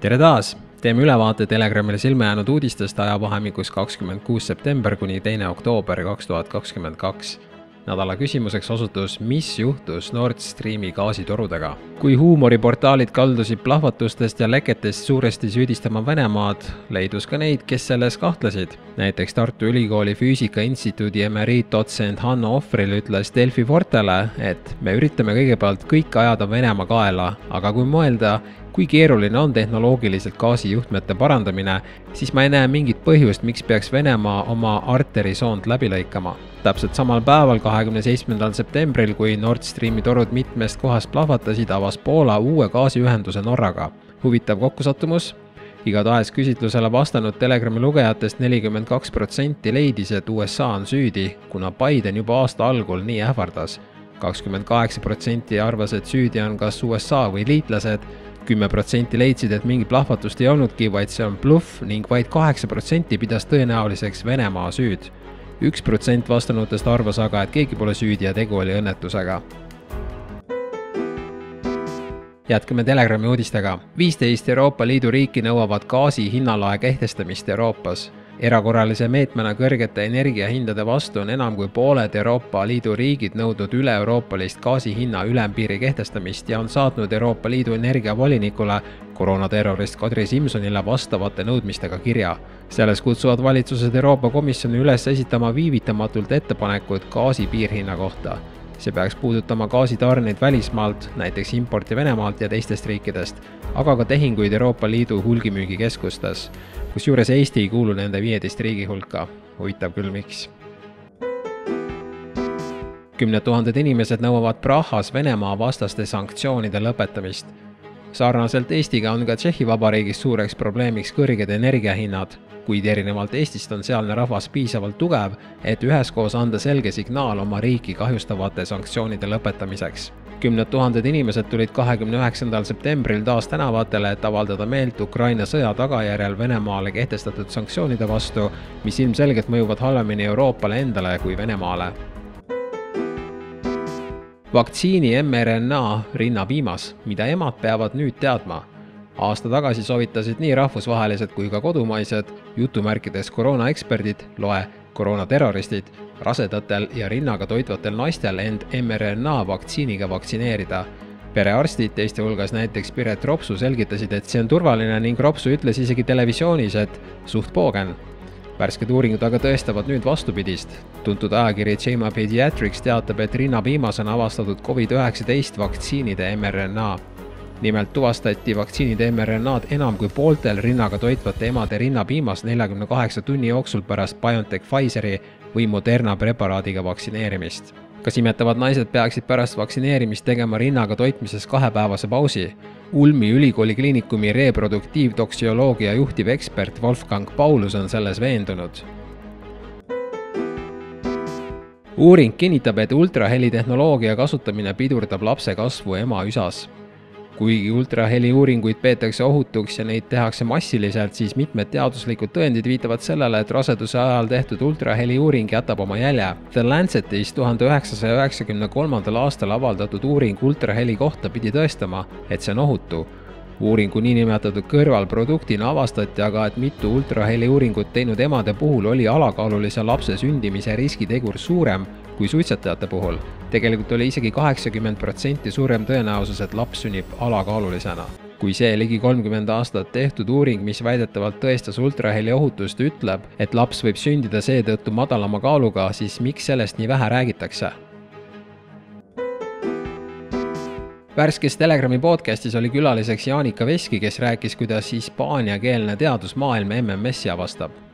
tere taas! teeme ülevaate Telegramile silma jäänud uudistest ajavahemikus kakskümmend kuus september kuni teine oktoober kaks tuhat kakskümmend kaks nädala küsimuseks osutus, mis juhtus Nord Streami gaasitorudega. kui huumoriportaalid kaldusid plahvatustest ja leketest suuresti süüdistama Venemaad, leidus ka neid, kes selles kahtlesid. näiteks Tartu Ülikooli Füüsika Instituudi emeriitdotsent Hanno Ohvril ütles Delfi Fortele, et me üritame kõigepealt kõike ajada Venemaa kaela, aga kui mõelda, kui keeruline on tehnoloogiliselt gaasijuhtmete parandamine, siis ma ei näe mingit põhjust, miks peaks Venemaa oma arterisoont läbi lõikama. täpselt samal päeval, kahekümne seitsmendal septembril, kui Nord Streami torud mitmest kohast plahvatasid, avas Poola uue gaasiühenduse Norraga. huvitav kokkusattumus? igatahes küsitlusele vastanud Telegrami lugejatest nelikümmend kaks protsenti leidis, et USA on süüdi, kuna Biden juba aasta algul nii ähvardas kakskümmend kaheksa protsenti arvas, et süüdi on kas USA või liitlased kümme protsenti leidsid, et mingit plahvatust ei olnudki, vaid see on bluff ning vaid kaheksa protsenti pidas tõenäoliseks Venemaa süüd. üks protsent vastanutest arvas aga, et keegi pole süüdi ja tegu oli õnnetusega. jätkame Telegrami uudistega. viisteist Euroopa Liidu riiki nõuavad gaasi hinnalae kehtestamist Euroopas erakorralise meetmena kõrgete energiahindade vastu on enam kui pooled Euroopa Liidu riigid nõudnud üle-euroopalist gaasi hinna ülempiiri kehtestamist ja on saatnud Euroopa Liidu energiavolinikule koroonaterrorist Kadri Simsonile vastavate nõudmistega kirja. selles kutsuvad valitsused Euroopa Komisjoni üles esitama viivitamatult ettepanekud gaasi piirhinna kohta see peaks puudutama gaasitarneid välismaalt, näiteks importi Venemaalt ja teistest riikidest, aga ka tehinguid Euroopa Liidu hulgimüügikeskustes kusjuures Eesti ei kuulu nende viieteist riigi hulka. huvitav küll, miks. kümned tuhanded inimesed nõuavad Prahas Venemaa vastaste sanktsioonide lõpetamist. sarnaselt Eestiga on ka Tšehhi Vabariigis suureks probleemiks kõrged energiahinnad, kuid erinevalt Eestist on sealne rahvas piisavalt tugev, et üheskoos anda selge signaal oma riiki kahjustavate sanktsioonide lõpetamiseks kümned tuhanded inimesed tulid kahekümne üheksandal septembril taas tänavatele, et avaldada meelt Ukraina sõja tagajärjel Venemaale kehtestatud sanktsioonide vastu, mis ilmselgelt mõjuvad halvemini Euroopale endale kui Venemaale. vaktsiini mRNA rinnapiimas, mida emad peavad nüüd teadma aasta tagasi soovitasid nii rahvusvahelised kui ka kodumaised jutumärkides koroonaeksperdid, loe koroonaterroristid, rasedatel ja rinnaga toitvatel naistel end mRNA vaktsiiniga vaktsineerida. perearstid, teiste hulgas näiteks Piret Ropsu, selgitasid, et see on turvaline ning Ropsu ütles isegi televisioonis, et suht poogen. värsked uuringud aga tõestavad nüüd vastupidist. tuntud ajakiri JAMA Pediatrics teatab, et rinnapiimas on avastatud Covid-19 vaktsiinide mRNA nimelt tuvastati vaktsiinide mRNA-d enam kui pooltel rinnaga toitvate emade rinnapiimas neljakümne kaheksa tunni jooksul pärast BioNTech Pfizeri või Moderna preparaadiga vaktsineerimist. kas imetavad naised peaksid pärast vaktsineerimist tegema rinnaga toitmises kahepäevase pausi? Ulmi ülikooli kliinikumi reproduktiivtoksioloogia juhtiv ekspert Wolfgang Paulus on selles veendunud uuring kinnitab, et ultrahelitehnoloogia kasutamine pidurdab lapse kasvu ema üsas kuigi ultraheli uuringuid peetakse ohutuks ja neid tehakse massiliselt, siis mitmed teaduslikud tõendid viitavad sellele, et raseduse ajal tehtud ultraheli uuring jätab oma jälje. The Lancetis tuhande üheksasaja üheksakümne kolmandal aastal avaldatud uuring ultraheli kohta pidi tõestama, et see on ohutu uuringu niinimetatud kõrvalproduktina avastati aga, et mitu ultraheli uuringut teinud emade puhul oli alakaalulise lapse sündimise riskitegur suurem kui suitsetajate puhul. tegelikult oli isegi kaheksakümmend protsenti suurem tõenäosus, et laps sünnib alakaalulisena kui see ligi kolmkümmend aastat tehtud uuring, mis väidetavalt tõestas ultraheli ohutust, ütleb, et laps võib sündida seetõttu madalama kaaluga, siis miks sellest nii vähe räägitakse? värskes Telegrami podcastis oli külaliseks Jaanika Veski, kes rääkis, kuidas hispaaniakeelne teadusmaailm MMS-i avastab.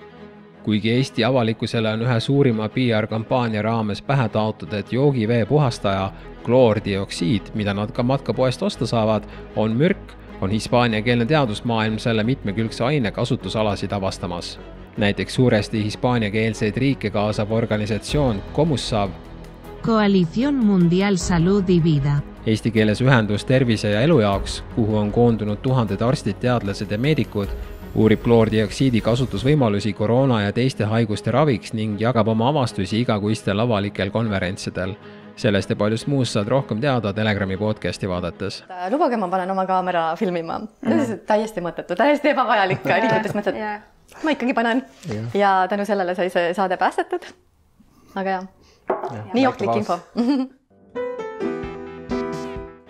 Kuigi Eesti avalikkusele on ühe suurima PR-kampaania raames pähe taotud, et joogivee puhastaja kloordioksiid, mida nad ka matkapoest osta saavad, on mürk, on hispaaniakeelne teadusmaailm selle mitmekülgse aine kasutusalasid avastamas. näiteks suuresti hispaaniakeelseid riike kaasav organisatsioon Comusav Coalición Mundial Salud y Vida eesti keeles ühendus tervise ja elu jaoks, kuhu on koondunud tuhanded arstid, teadlased ja meedikud, uurib kloordioksiidi kasutusvõimalusi koroona ja teiste haiguste raviks ning jagab oma avastusi igakuistel avalikel konverentsidel. sellest ja paljust muust saad rohkem teada Telegrami podcasti vaadates. lubage, ma panen oma kaamera filmima mm. -hmm. täiesti mõttetu, täiesti ebavajalik nii mõttes mõtled, et ma ikkagi panen ja. ja tänu sellele sai see saade päästetud. aga jaa ja, nii ohtlik info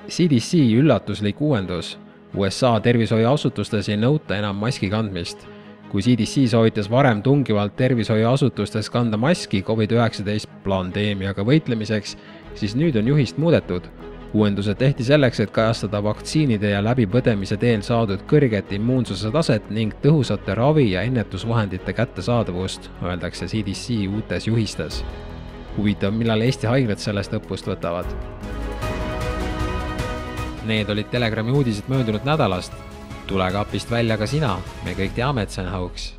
CDC üllatuslik uuendus. USA tervishoiuasutustes ei nõuta enam maski kandmist kui CDC soovitas varem tungivalt tervishoiuasutustes kanda maski Covid-19 pandeemiaga võitlemiseks, siis nüüd on juhist muudetud. uuendused tehti selleks, et kajastada vaktsiinide ja läbipõdemise teel saadud kõrget immuunsuse taset ning tõhusate ravi- ja ennetusvahendite kättesaadavust, öeldakse CDC uutes juhistes. huvitav, millal Eesti haiglad sellest õppust võtavad? Need olid Telegrami uudised möödunud nädalast. Tule kapist välja ka sina, me kõik teame, et see on hauks